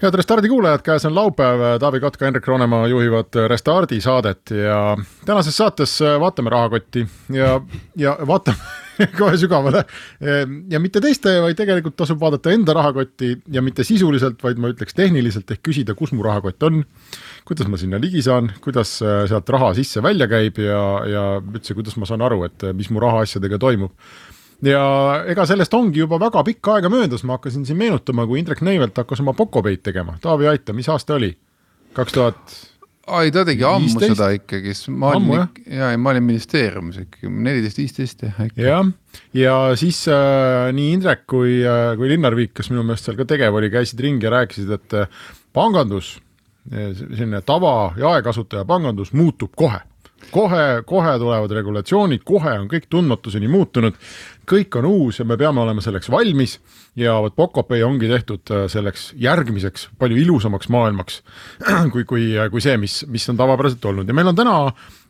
Head Restardi kuulajad, käes on laupäev, Taavi Kotka, Hendrik Roonemaa juhivad Restardi saadet ja tänases saates vaatame rahakotti ja, ja vaatame kohe sügavale. ja mitte teiste, vaid tegelikult tasub vaadata enda rahakotti ja mitte sisuliselt, vaid ma ütleks tehniliselt ehk küsida, kus mu rahakott on. kuidas ma sinna ligi saan, kuidas sealt raha sisse-välja käib ja, ja üldse, kuidas ma saan aru, et mis mu rahaasjadega toimub ja ega sellest ongi juba väga pikka aega möödas, ma hakkasin siin meenutama, kui Indrek Neivelt hakkas oma Pocopeid tegema, Taavi aita, mis aasta oli? kaks tuhat ai, ta tegi ammu 15? seda ikkagi, sest ma olin, ja, ja ma olin ministeeriumis ikkagi. neliteist, viisteist jah. jah, ja siis äh, nii Indrek kui äh,, kui Linnar Viik, kes minu meelest seal ka tegev oli, käisid ringi ja rääkisid, et äh, pangandus, äh, selline tava jaekasutaja pangandus muutub kohe kohe, kohe tulevad regulatsioonid, kohe on kõik tundmatuseni muutunud, kõik on uus ja me peame olema selleks valmis ja vot Pocopay ongi tehtud äh, selleks järgmiseks palju ilusamaks maailmaks kui, kui, kui see, mis, mis on tavapäraselt olnud. Ja meil on täna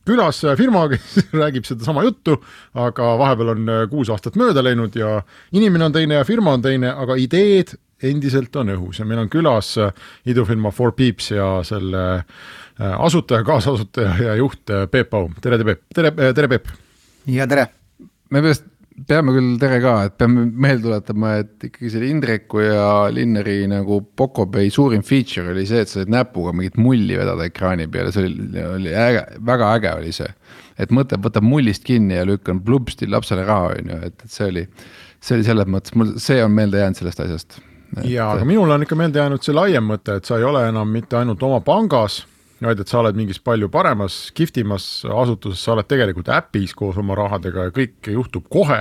külas firma, kes räägib sedasama juttu, aga vahepeal on äh, kuus aastat mööda läinud ja inimene on teine ja firma on teine, aga ideed endiselt on õhus. Ja meil on külas äh, idufirma Four Peeps ja selle asutaja, kaasasutaja ja juht Peep Paum, tere, Peep, tere, tere, Peep. ja tere. me peaks peame küll tere ka, et peame meelde tuletama, et ikkagi selle Indreku ja Linneri nagu Pocopay suurim feature oli see, et sa said näpuga mingit mulli vedada ekraani peale, see oli, oli äge, väga äge oli see. et mõte, võtab mullist kinni ja lükkan plupsti lapsele raha, on ju, et, et see oli, see oli selles mõttes, mul see on meelde jäänud sellest asjast. ja, aga minul on ikka meelde jäänud see laiem mõte, et sa ei ole enam mitte ainult oma pangas vaid et sa oled mingis palju paremas, kihvtimas asutuses, sa oled tegelikult äpis koos oma rahadega ja kõik juhtub kohe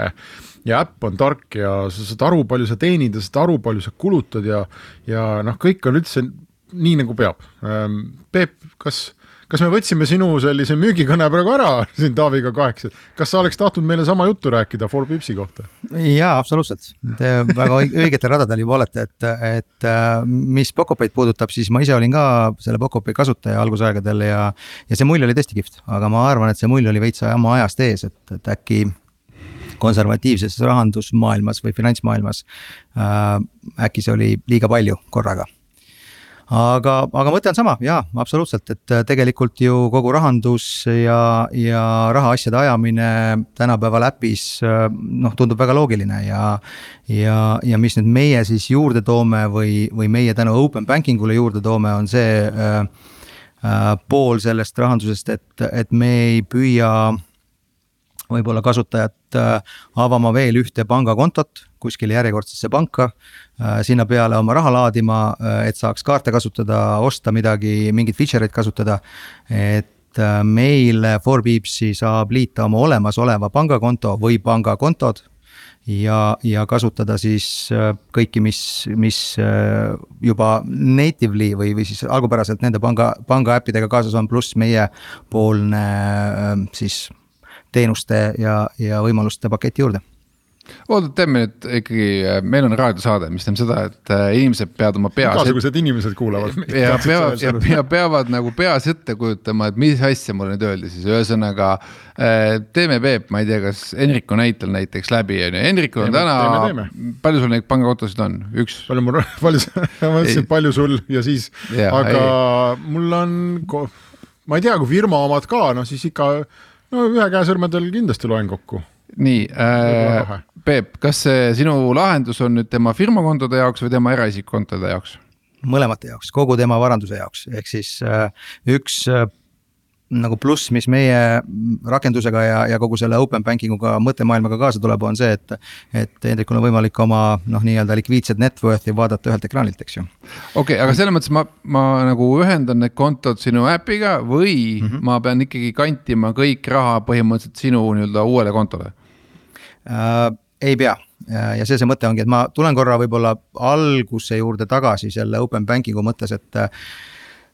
ja äpp on tark ja sa saad aru, palju sa teenid ja saad aru, palju sa kulutad ja ja noh, kõik on üldse nii, nagu peab. Ehm, Peep, kas kas me võtsime sinu sellise müügikõne praegu ära siin Taaviga kaheksa, kas sa oleks tahtnud meile sama juttu rääkida Forbipsi kohta? jaa, absoluutselt, te väga õigetel radadel juba olete, et, et äh, mis Pocopeid puudutab, siis ma ise olin ka selle Pocopei kasutaja algusaegadel ja. ja see mulje oli tõesti kihvt, aga ma arvan, et see mulje oli veits oma ajast ees, et, et äkki konservatiivses rahandusmaailmas või finantsmaailmas äh,. äkki see oli liiga palju korraga aga, aga mõte on sama, jaa, absoluutselt, et äh, tegelikult ju kogu rahandus ja, ja rahaasjade ajamine tänapäeval äpis äh, noh, tundub väga loogiline ja. ja, ja mis nüüd meie siis juurde toome või, või meie tänu open banking ule juurde toome, on see äh, äh, pool sellest rahandusest, et, et me ei püüa võib-olla kasutajat äh, avama veel ühte pangakontot kuskile järjekordsesse panka. Äh, sinna peale oma raha laadima, äh, et saaks kaarte kasutada, osta midagi, mingeid feature eid kasutada. et meil Forbeepsi saab liita oma olemasoleva pangakonto või pangakontod ja, ja kasutada siis kõiki, mis, mis juba natively või, või siis algupäraselt nende panga, panga äppidega kaasas on, pluss meiepoolne siis teenuste ja, ja võimaluste paketi juurde oota, teeme nüüd ikkagi, meil on raadiosaade, mis tähendab seda, et äh, inimesed peavad oma peas. igasugused et... inimesed kuulavad. ja peavad, ja, ja peavad nagu peas ette kujutama, et mis asja mulle nüüd öeldi siis, ühesõnaga äh,. teeme Peep, ma ei tea, kas Henriku näitel näiteks läbi on ju, Henrikul on täna, palju sul neid pangakontosid on, üks? palju mul, palju, ma mõtlesin, palju sul ja siis, aga ei. mul on, ma ei tea, kui firma omad ka, no siis ikka no ühe käe sõrmedel kindlasti loen kokku. nii äh,, Peep, kas see sinu lahendus on nüüd tema firmakontode jaoks või tema eraisikkontode jaoks? mõlemate jaoks, kogu tema varanduse jaoks, ehk siis äh, üks äh, nagu pluss, mis meie rakendusega ja, ja kogu selle open banking uga mõttemaailmaga kaasa tuleb, on see, et. et Hendrikul on võimalik oma noh, nii-öelda likviidset net worth'i vaadata ühelt ekraanilt, eks ju. okei okay,, aga selles mõttes ma, ma nagu ühendan need kontod sinu äpiga või mm -hmm. ma pean ikkagi kantima kõik raha põhimõtteliselt sinu nii-öelda uuele kontole äh,? ei pea ja see, see mõte ongi, et ma tulen korra võib-olla alguse juurde tagasi selle open banking'u mõttes, et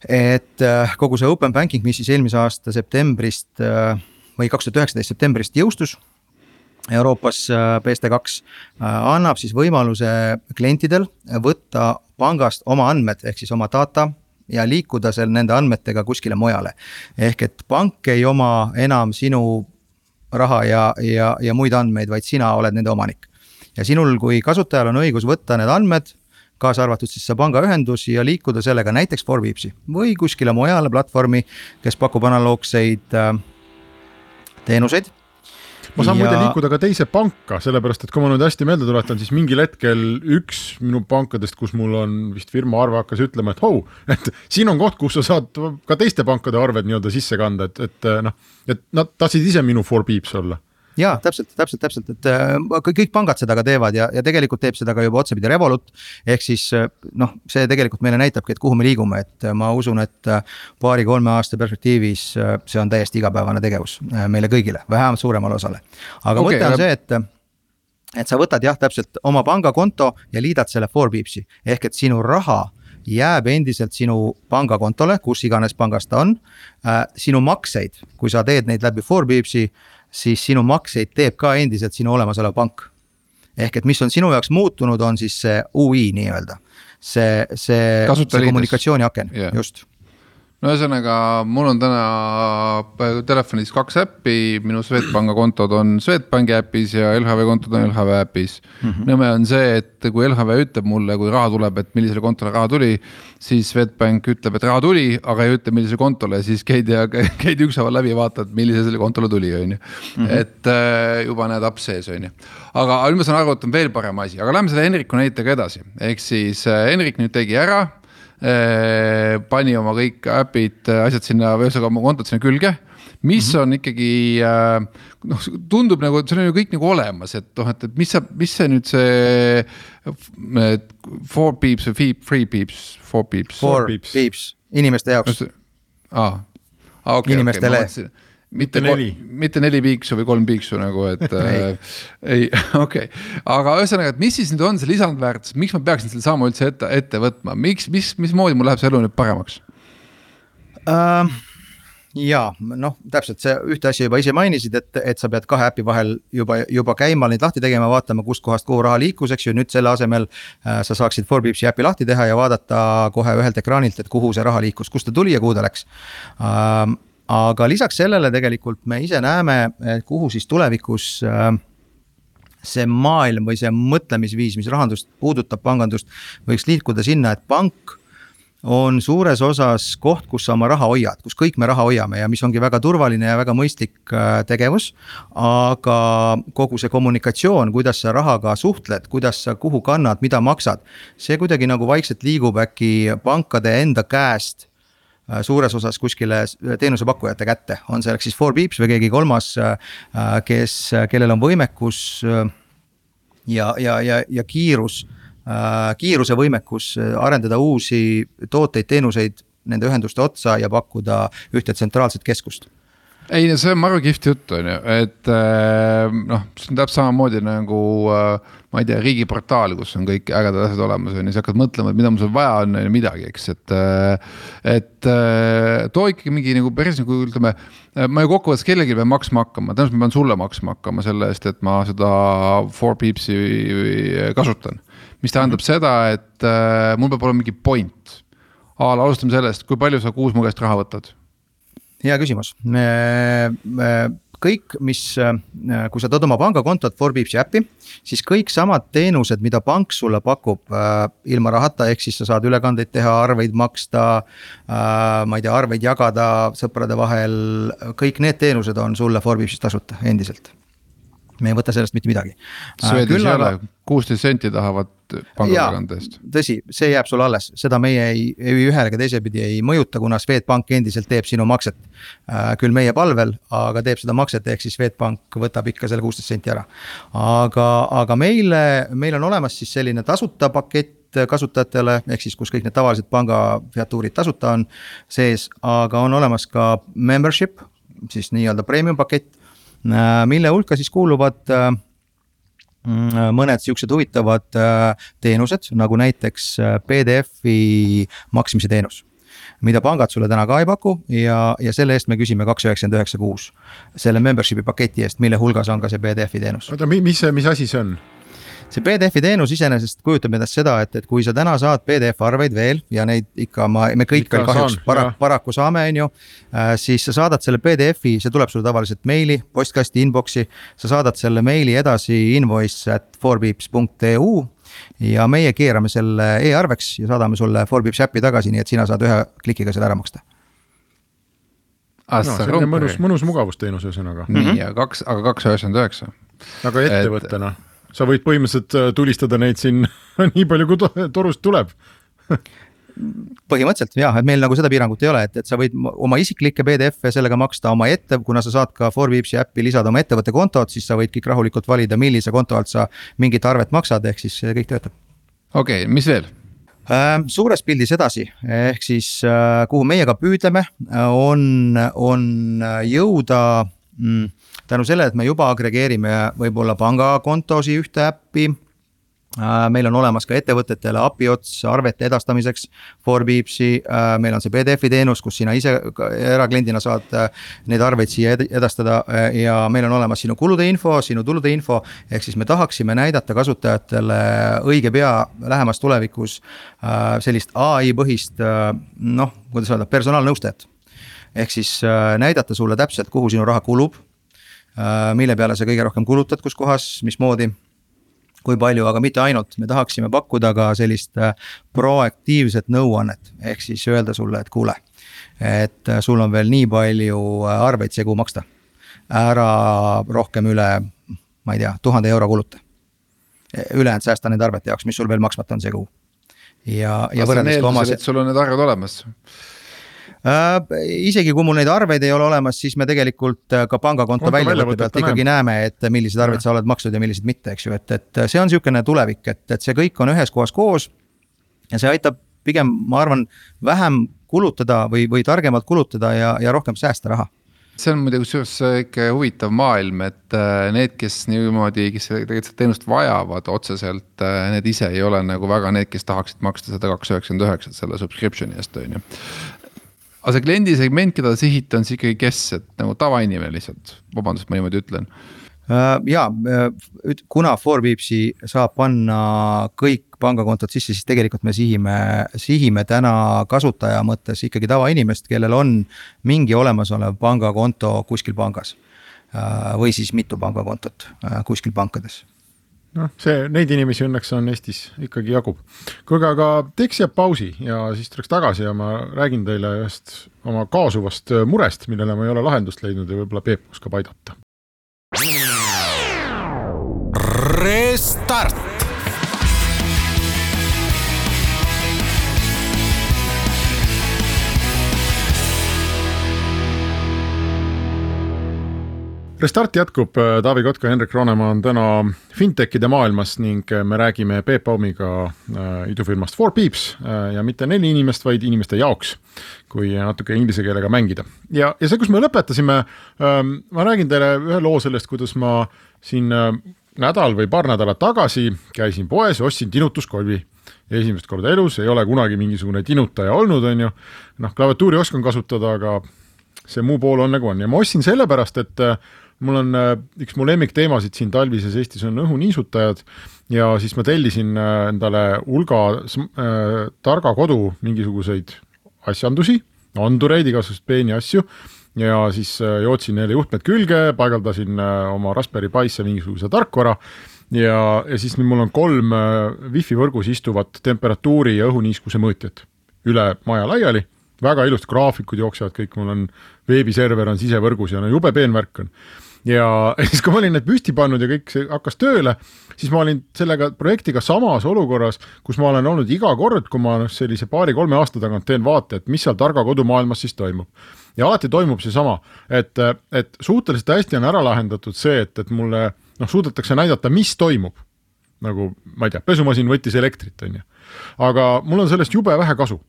et äh, kogu see open banking, mis siis eelmise aasta septembrist äh, või kaks tuhat üheksateist septembrist jõustus Euroopas BSD2 annab siis võimaluse klientidel võtta pangast oma andmed ehk siis oma data ja liikuda seal nende andmetega kuskile mujale. ehk et pank ei oma enam sinu raha ja, ja, ja muid andmeid, vaid sina oled nende omanik. ja sinul kui kasutajal on õigus võtta need andmed, kaasa arvatud siis see pangaühendus ja liikuda sellega näiteks Forbeepsi või kuskile mujale platvormi, kes pakub analoogseid äh, teenuseid. Ma saan ja... muide liikuda ka teise panka, sellepärast et kui ma nüüd hästi meelde tuletan, siis mingil hetkel üks minu pankadest, kus mul on vist firma arve, hakkas ütlema, et hou, et siin on koht, kus sa saad ka teiste pankade arved nii-öelda sisse kanda, et, et noh, et nad tahtsid ise minu for beeps olla jaa, täpselt, täpselt, täpselt, et äh, kõik pangad seda ka teevad ja, ja tegelikult teeb seda ka juba otsapidi Revolut. ehk siis äh, noh, see tegelikult meile näitabki, et kuhu me liigume, et äh, ma usun, et paari-kolme aasta perspektiivis see on täiesti igapäevane tegevus meile kõigile, vähemalt suuremale osale. aga okay, mõte on see, et et sa võtad jah, täpselt oma pangakonto ja liidad selle Forbeepsi ehk et sinu raha jääb endiselt sinu pangakontole, kus iganes pangas ta on äh,. sinu makseid, kui sa teed neid läbi Forbeepsi äh,, siis sinu makseid teeb ka endiselt sinu olemasolev pank. ehk et mis on sinu jaoks muutunud, on siis see ui nii-öelda, see, see, see kommunikatsiooniaken yeah., just no ühesõnaga, mul on täna telefonis kaks äppi, minu Swedbanka kontod on Swedbanki äpis ja LHV kontod on LHV äpis mm. -hmm. nõme on see, et kui LHV ütleb mulle, kui raha tuleb, et millisele kontole raha tuli, siis Swedbank ütleb, et raha tuli, aga ei ütle, millisele kontole, siis käid ja käid ükshaaval läbi, vaatad, millisele kontole tuli, on ju. Mhm. et äh, juba näed app sees, on ju. aga nüüd ma saan aru, et on veel parem asi, aga lähme selle Henriku näitega edasi, ehk siis äh, Henrik nüüd tegi ära Äh, pani oma kõik äpid, asjad sinna, ühesõnaga oma kontod sinna külge mis mm -hmm. on ikkagi äh, noh, tundub nagu, et see on ju kõik nagu olemas, et noh, et, et mis sa, mis see nüüd see. Four beeps või three beeps, four beeps. Four beeps, inimeste jaoks. aa, aa okei. inimestele okay, mitte neli, mitte neli piiksu või kolm piiksu nagu, et äh, ei, okei okay., aga ühesõnaga, et mis siis nüüd on see lisandväärtus, miks ma peaksin selle saama üldse ette, ette võtma, miks, mis, mismoodi mul läheb see elu nüüd paremaks uh,? ja noh, täpselt see ühte asja juba ise mainisid, et, et sa pead kahe äpi vahel juba, juba käima neid lahti tegema, vaatama, kustkohast kuhu raha liikus, eks ju, nüüd selle asemel äh,. sa saaksid Forbipsi äpi lahti teha ja vaadata kohe ühelt ekraanilt, et kuhu see raha liikus, kust ta tuli ja kuhu ta läks uh, aga lisaks sellele tegelikult me ise näeme, kuhu siis tulevikus äh, see maailm või see mõtlemisviis, mis rahandust puudutab, pangandust, võiks liikuda sinna, et pank on suures osas koht, kus sa oma raha hoiad, kus kõik me raha hoiame ja mis ongi väga turvaline ja väga mõistlik äh, tegevus. aga kogu see kommunikatsioon, kuidas sa rahaga suhtled, kuidas sa kuhu kannad, mida maksad, see kuidagi nagu vaikselt liigub äkki pankade enda käest suures osas kuskile teenusepakkujate kätte, on selleks siis Forbeeps või keegi kolmas, äh, kes, kellel on võimekus äh, ja, ja, ja, ja kiirus, kiiruse võimekus arendada uusi tooteid, teenuseid nende ühenduste otsa ja pakkuda ühte tsentraalset keskust ei see on maru kihvt jutt, on ju, et noh, see on täpselt samamoodi nagu äh, ma ei tea, riigiportaal, kus on kõik ägedad asjad olemas, on ju, sa hakkad mõtlema, et mida mul seal vaja on, on ju midagi, eks, et. et too ikkagi mingi nagu päris nagu ütleme, ma ju kokkuvõttes kellelegi pean maksma hakkama, tõenäoliselt ma pean sulle maksma hakkama selle eest, et ma seda four peeps'i kasutan. mis tähendab mm -hmm. seda, et äh, mul peab olema mingi point. a la alustame sellest, kui palju sa kuus mu käest raha võtad? Hea küsimus, kõik, mis, äh, kui sa tood oma pangakontot Forbeepsi äppi, siis kõik samad teenused, mida pank sulle pakub äh, ilma rahata, ehk siis sa saad ülekandeid teha, arveid maksta äh,. ma ei tea, arveid jagada sõprade vahel, kõik need teenused on sulle Forbeepsis tasuta endiselt me ei võta sellest mitte midagi. Swedis ei ole, kuusteist senti tahavad pangaülekande eest. tõsi, see jääb sulle alles, seda meie ei, ei ühele ega teise pidi ei mõjuta, kuna Swedbank endiselt teeb sinu makset. Äh, küll meie palvel, aga teeb seda makset, ehk siis Swedbank võtab ikka selle kuusteist senti ära. aga, aga meile, meil on olemas siis selline tasuta pakett kasutajatele, ehk siis kus kõik need tavalised pangafeatuurid tasuta on sees, aga on olemas ka membership, siis nii-öelda premium pakett Äh, mille hulka siis kuuluvad äh, mõned siuksed huvitavad äh, teenused nagu näiteks PDF-i maksmise teenus mida pangad sulle täna ka ei paku ja, ja selle eest me küsime kaks üheksakümmend üheksa kuus. selle membership'i paketi eest, mille hulgas on ka see PDF-i teenus. oota, mis mis asi see on? See PDF-i teenus iseenesest kujutab endast seda, et, et kui sa täna saad PDF arveid veel ja neid ikka ma, me kõik ikka veel kahjuks saan, para, paraku saame, on ju äh,. siis sa saadad selle PDF-i, see tuleb sulle tavaliselt meili, postkasti, inbox'i. sa saadad selle meili edasi invoice at fourbeeps.eu ja meie keerame selle e-arveks ja saadame sulle Fourbeeps äpi tagasi, nii et sina saad ühe klikiga selle ära maksta ah, no, selline mõnus, mõnus mugavusteenus ühesõnaga. nii, ja kaks, aga kaks üheksakümmend üheksa. aga ettevõttena et sa võid põhimõtteliselt äh, tulistada neid siin nii palju, kui torust tuleb põhimõtteliselt jah, et meil nagu seda piirangut ei ole, et, et sa võid oma isiklikke PDF-e sellega maksta oma ette, kuna sa saad ka Forbipsi äppi lisada oma ettevõtte kontot, siis sa võid kõik rahulikult valida, millise konto alt sa mingit arvet maksad, ehk siis see kõik töötab. okei okay,, mis veel? Äh, suures pildis edasi, ehk siis äh, kuhu meie ka püüdleme, on, on jõuda mm, tänu sellele, et me juba agregeerime võib-olla pangakontosi ühte äppi äh, meil on olemas ka ettevõtetele API ots arvete edastamiseks Forbeepsi, äh, meil on see PDF-i teenus, kus sina ise erakliendina saad äh, neid arveid siia edastada ja meil on olemas sinu kulude info, sinu tulude info. ehk siis me tahaksime näidata kasutajatele õige pea lähemas tulevikus sellist ai põhist noh, kuidas öelda, personaalnõustajat ehk siis näidata sulle täpselt, kuhu sinu raha kulub Äh, mille peale sa kõige rohkem kulutad, kus kohas, mismoodi kui palju, aga mitte ainult, me tahaksime pakkuda ka sellist äh, proaktiivset nõuannet, ehk siis öelda sulle, et kuule. et äh, sul on veel nii palju arveid see kuu maksta. ära rohkem üle, ma ei tea, tuhande euro kuluta. ülejäänud säästa nende arvete jaoks, mis sul veel maksmata on see kuu. ja, ja võrreldes ka oma. sul on need arved olemas äh,. Isegi kui mul neid arveid ei ole olemas, siis me tegelikult äh, ka pangakonto väljavõtte pealt ikkagi näeme, et milliseid arveid sa oled maksnud ja milliseid mitte, eks ju, et, et see on sihukene tulevik, et, et see kõik on ühes kohas koos. ja see aitab pigem, ma arvan, vähem kulutada või, või targemalt kulutada ja, ja rohkem säästa raha see on muidugi kusjuures ikka huvitav maailm, et äh, need, kes niimoodi, kes tegelikult seda teenust vajavad otseselt, äh, need ise ei ole nagu väga need, kes tahaksid maksta seda kaks üheksakümmend üheksat selle subscription'i eest, on ju aga see kliendi segment, keda te sihite, on siis ikkagi kes, et nagu tavainimene lihtsalt, vabandust, ma niimoodi ütlen uh,. ja kuna Forbipsi saab panna kõik pangakontod sisse, siis tegelikult me sihime, sihime täna kasutaja mõttes ikkagi tavainimest, kellel on mingi olemasolev pangakonto kuskil pangas. Uh, või siis mitu pangakontot uh, kuskil pankades noh, see, neid inimesi õnneks on Eestis ikkagi jagub. kuulge, aga teeks siia pausi ja siis tuleks tagasi ja ma räägin teile ühest oma kaasuvast murest, millele ma ei ole lahendust leidnud ja võib-olla Peep oskab aidata. Restart Restart jätkub, Taavi Kotka, Hendrik Roonemaa on täna fintechide maailmas ning me räägime Peep Baumiga äh, idufirmast Four Peeps äh, ja mitte neli inimest, vaid inimeste jaoks, kui natuke inglise keelega mängida. ja, ja see, kus me lõpetasime, ähm, ma räägin teile ühe loo sellest, kuidas ma siin äh, nädal või paar nädalat tagasi käisin poes ostsin tinutuskolvi esimest korda elus ei ole kunagi mingisugune tinutaja olnud, on ju. noh, klaviatuuri oskan kasutada, aga see muu pool on nagu on ja ma ostsin sellepärast, et mul on äh, üks mu lemmikteemasid siin talvises Eestis on õhuniisutajad ja siis ma tellisin äh, endale hulga äh, targa kodu mingisuguseid asjandusi, andureid, igasuguseid peeni asju ja siis äh, jootsin neile juhtmed külge, paigaldasin äh, oma Raspberry Pi'sse mingisuguse tarkvara ja, ja siis mul on kolm äh, wifi võrgus istuvat temperatuuri ja õhuniiskuse mõõtjat üle maja laiali, väga ilusad graafikud jooksevad kõik, mul on veebiserver on sisevõrgus ja no jube peen värk on ja siis, kui ma olin need püsti pannud ja kõik see hakkas tööle, siis ma olin sellega projektiga samas olukorras, kus ma olen olnud iga kord, kui ma noh, sellise paari-kolme aasta tagant teen vaate, et mis seal targa kodumaailmas siis toimub. ja alati toimub seesama, et, et suhteliselt hästi on ära lahendatud see, et, et mulle noh, suudetakse näidata, mis toimub. nagu ma ei tea, pesumasin võttis elektrit, on ju. aga mul on sellest jube vähe kasu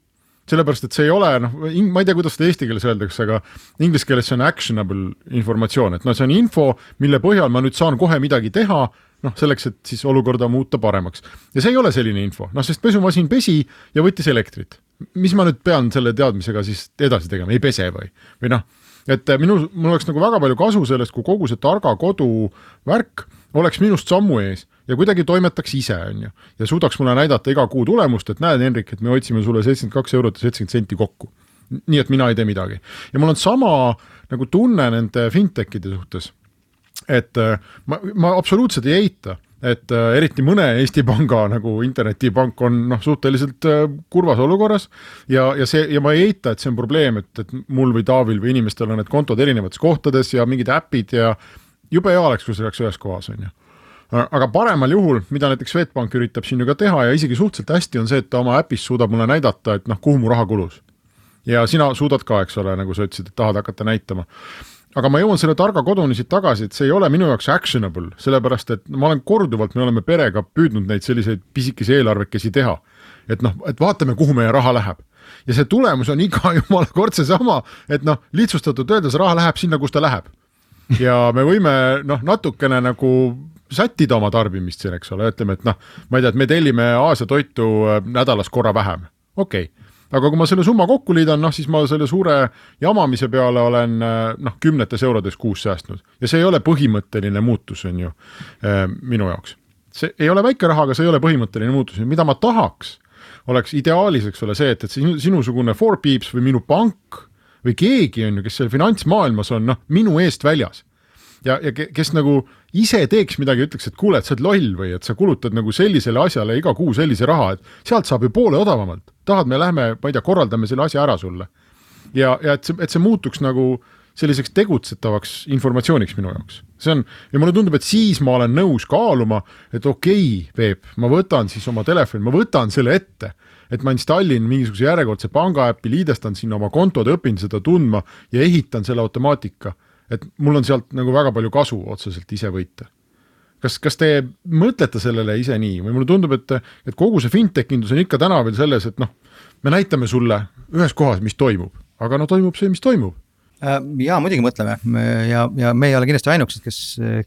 sellepärast et see ei ole noh, ma ei tea, kuidas seda eesti keeles öeldakse, aga inglise keeles see on actionable informatsioon, et noh, see on info, mille põhjal ma nüüd saan kohe midagi teha, noh, selleks, et siis olukorda muuta paremaks. ja see ei ole selline info, noh, sest pesumasin pesi ja võttis elektrit. mis ma nüüd pean selle teadmisega siis edasi tegema, ei pese või, või noh, et minu, mul oleks nagu väga palju kasu sellest, kui kogu see targa kodu värk oleks minust sammu ees ja kuidagi toimetaks ise, on ju. ja suudaks mulle näidata iga kuu tulemust, et näed, Henrik, et me otsime sulle seitsekümmend kaks eurot ja seitsekümmend senti kokku. nii et mina ei tee midagi. ja mul on sama nagu tunne nende fintech'ide suhtes. et äh, ma, ma absoluutselt ei eita, et äh, eriti mõne Eesti panga nagu internetipank on noh, suhteliselt äh, kurvas olukorras ja, ja see ja ma ei eita, et see on probleem, et, et mul või Taavil või inimestel on need kontod erinevates kohtades ja mingid äpid ja jube hea oleks, kui see oleks ühes kohas, on ju aga paremal juhul, mida näiteks Swedbank üritab siin ju ka teha ja isegi suhteliselt hästi, on see, et ta oma äpis suudab mulle näidata, et noh, kuhu mu raha kulus. ja sina suudad ka, eks ole, nagu sa ütlesid, et tahad hakata näitama. aga ma jõuan selle targa koduni siit tagasi, et see ei ole minu jaoks actionable, sellepärast et ma olen korduvalt, me oleme perega püüdnud neid selliseid pisikesi eelarvekesi teha. et noh, et vaatame, kuhu meie raha läheb ja see tulemus on iga jumala kord seesama, et noh, lihtsustatult öeldes raha läheb sinna, kus ta läheb ja me võime noh, natukene nagu sättida oma tarbimist siin, eks ole, ütleme, et noh, ma ei tea, et me tellime Aasia toitu äh, nädalas korra vähem, okei. Okay aga kui ma selle summa kokku liidan, noh siis ma selle suure jamamise peale olen äh, noh, kümnetes eurodes kuus säästnud. Ja see ei ole põhimõtteline muutus, on ju äh, minu jaoks. see ei ole väike raha, aga see ei ole põhimõtteline muutus, mida ma tahaks, oleks ideaalis, eks ole, see, et, et sinu, sinusugune Four Peeps või minu pank või keegi on ju, kes seal finantsmaailmas on noh, minu eest väljas. Ja, ja kes nagu ise teeks midagi, ütleks, et kuule, et sa oled loll või et sa kulutad nagu sellisele asjale iga kuu sellise raha, et sealt saab ju poole odavamalt. tahad, me lähme, ma ei tea, korraldame selle asja ära sulle. ja, ja et see, et see muutuks nagu selliseks tegutsetavaks informatsiooniks minu jaoks. see on, ja mulle tundub, et siis ma olen nõus kaaluma, et okei okay,, Peep, ma võtan siis oma telefoni, ma võtan selle ette et ma installin mingisuguse järjekordse pangaäpi, liidestan sinna oma kontod, õpin seda tundma ja ehitan selle automaatika et mul on sealt nagu väga palju kasu otseselt ise võita. kas, kas te mõtlete sellele ise nii või mulle tundub, et, et kogu see fintech indus on ikka täna veel selles, et noh, me näitame sulle ühes kohas, mis toimub, aga no toimub see, mis toimub. Äh, ja muidugi mõtleme. Ja, ja me ei ole kindlasti ainukesed, kes,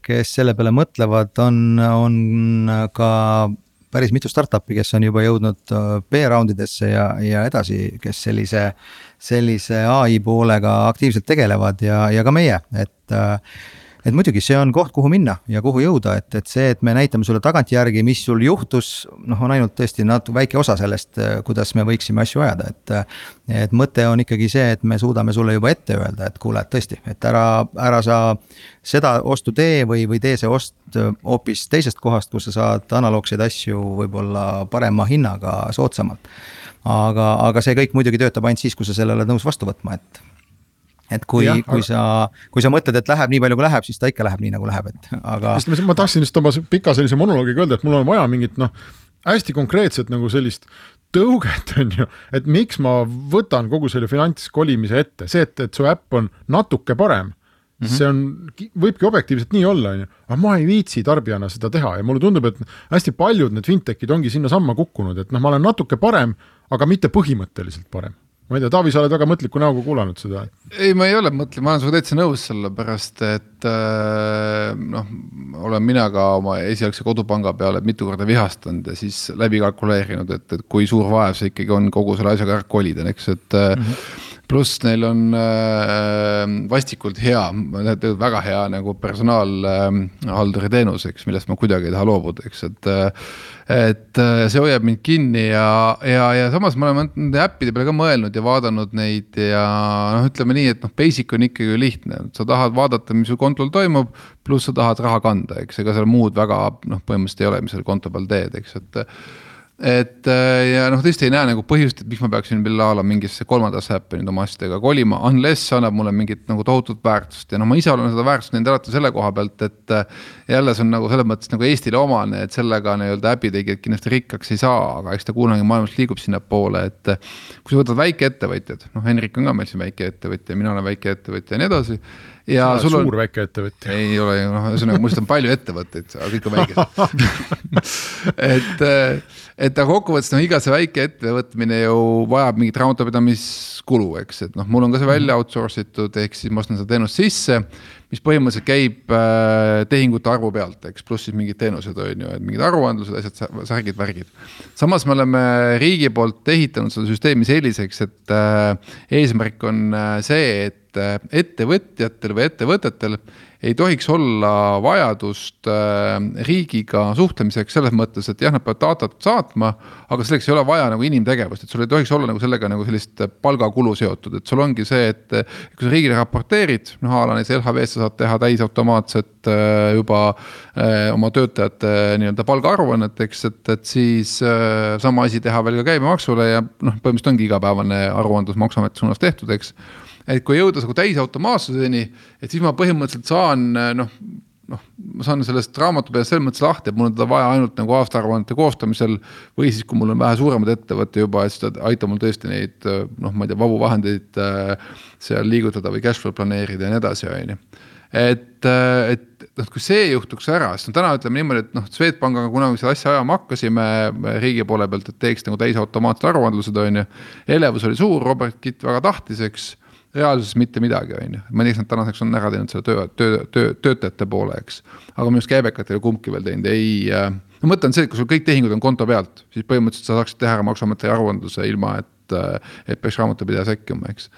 kes selle peale mõtlevad, on, on ka päris mitu startup'i, kes on juba jõudnud äh, B-round idesse ja, ja edasi, kes sellise, sellise ai poolega aktiivselt tegelevad ja, ja ka meie, et äh, et muidugi see on koht, kuhu minna ja kuhu jõuda, et, et see, et me näitame sulle tagantjärgi, mis sul juhtus, noh, on ainult tõesti natuke väike osa sellest, kuidas me võiksime asju ajada, et. et mõte on ikkagi see, et me suudame sulle juba ette öelda, et kuule, et tõesti, et ära, ära sa seda ostu tee või, või tee see ost hoopis teisest kohast, kus sa saad analoogseid asju võib-olla parema hinnaga soodsamalt aga, aga see kõik muidugi töötab ainult siis, kui sa selle oled nõus vastu võtma, et et kui, kui aga... sa, kui sa mõtled, et läheb nii palju, kui läheb, siis ta ikka läheb nii, nagu läheb, et aga. ma tahtsin just oma pika sellise monoloogiga öelda, et mul on vaja mingit noh, hästi konkreetset nagu sellist tõuget, on ju, et miks ma võtan kogu selle finantskolimise ette, see, et, et su äpp on natuke parem Mm -hmm. see on, võibki objektiivselt nii olla, on ju, aga ma ei viitsi tarbijana seda teha ja mulle tundub, et hästi paljud need fintech'id ongi sinnasamma kukkunud, et noh, ma olen natuke parem, aga mitte põhimõtteliselt parem ma ei tea, Taavi, sa oled väga mõtliku näoga kuulanud seda. ei, ma ei ole mõtlev, ma olen sinuga täitsa nõus, sellepärast et äh, noh, olen mina ka oma esialgse kodupanga peale mitu korda vihastanud ja siis läbi kalkuleerinud, et, et kui suur vaev see ikkagi on kogu selle asjaga ära kolida, eks, et mm. -hmm pluss neil on äh, vastikult hea, väga hea nagu personaalhalduri äh, teenus, eks, millest ma kuidagi ei taha loobuda, eks, et äh, et äh, see hoiab mind kinni ja, ja, ja samas ma olen nende äppide peale ka mõelnud ja vaadanud neid ja noh, ütleme nii, et noh, basic on ikkagi lihtne, sa tahad vaadata, mis su kontol toimub, pluss sa tahad raha kanda, eks, ega seal muud väga noh, põhimõtteliselt ei ole, mis selle konto peal teed, eks, et et äh, ja noh, tõesti ei näe nagu põhjust, et miks ma peaksin veel a la mingisse kolmandasse äppi nüüd oma asjadega kolima, unless see annab mulle mingit nagu tohutut väärtust ja noh, ma ise olen seda väärtust näinud alati selle koha pealt, et. Äh, jälle see on nagu selles mõttes nagu Eestile omane, et sellega nii-öelda äpitegijad kindlasti rikkaks ei saa, aga eks ta kunagi maailmas liigub sinnapoole, et. kui sa võtad väikeettevõtjad, noh, Henrik on ka meil siin väikeettevõtja, mina olen väikeettevõtja ja nii edasi ja sul on. suur väikeettevõtja. ei ole ju noh, ühesõnaga mul on palju ettevõtteid, aga kõik on väikesed et, et aga kokkuvõttes noh, iga see väike ettevõtmine ju vajab mingit raamatupidamiskulu, eks, et noh, mul on ka see välja outsource itud, ehk siis ma ostan seda teenust sisse mis põhimõtteliselt käib äh, tehingute arvu pealt, eks, pluss siis mingid teenused on ju, et mingid aruandlused, asjad, särgid, värgid. samas me oleme riigi poolt ehitanud seda süsteemi selliseks, et äh, eesmärk on see, et äh, ettevõtjatel või ettevõtetel ei tohiks olla vajadust äh, riigiga suhtlemiseks selles mõttes, et jah, nad peavad datat saatma, aga selleks ei ole vaja nagu inimtegevust, et sul ei tohiks olla nagu sellega nagu sellist palgakulu seotud, et sul ongi see, et kui sa riigile raporteerid, noh a la näiteks LHV-s sa saad teha täisautomaatset äh, juba oma töötajate nii-öelda palgaaruannet, eks, et, et siis sama asi teha veel ka käibemaksule ja noh, põhimõtteliselt ongi igapäevane aruandlus Maksuameti suunas tehtud, eks et kui jõuda nagu täisautomaatsuseni, et siis ma põhimõtteliselt saan noh, noh, ma saan sellest raamatupidajast selles mõttes lahti, et mul on teda vaja ainult nagu aastaaruannete koostamisel. või siis, kui mul on vähe suuremad ettevõte juba, et siis ta aitab mul tõesti neid noh, ma ei tea, vabu vahendeid äh, seal liigutada või cash flow planeerida ja nii edasi, on ju. et, et noh, kui see juhtuks ära, siis no täna ütleme niimoodi, et noh, Swedbankiga kunagi seda asja ajama hakkasime riigi poole pealt, et teeks nagu täisautomaatsed aruandlused, on ju. elevus oli suur, Robert Kitt väga tahtis, eks reaalsuses mitte midagi, on ju, ma ei tea, kas nad tänaseks on ära teinud selle töö, töö, töö, töötajate poole, eks. aga minu arust käibekat ei ole kumbki veel teinud, ei äh,, no mõte on see, et kui sul kõik tehingud on konto pealt, siis põhimõtteliselt sa saaksid teha ära maksuameti aruandluse ilma, et äh,, et peaks raamatupidaja sekkuma, eks.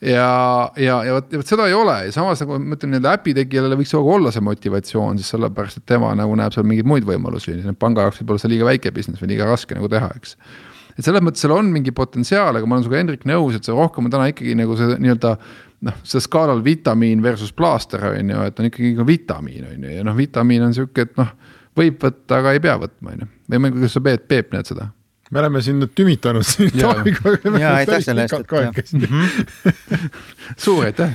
Ja, ja, ja vot, vot seda ei ole. Ja samas nagu ma ütlen, nii-öelda äpi tegijale võiks kogu olla see motivatsioon, siis sellepärast, et tema nagu näeb seal mingeid muid võimalusi, panga jaoks võib olla see liiga väike business või liiga raske nagu teha, eks et selles mõttes seal on mingi potentsiaal, aga ma olen sinuga, Hendrik, nõus, et see rohkem on täna ikkagi nagu see nii-öelda noh, see skaalal vitamiin versus plaaster on ju, et on ikkagi nagu vitamiin on ju ja noh, vitamiin on sihuke, et noh, võib võtta, aga ei pea võtma, on ju. või ma ei tea, kuidas sa Peep, Peep näed seda? me oleme siin nüüd tümitanud siin Taaviga. ja aitäh selle eest, et. Mhm. suur aitäh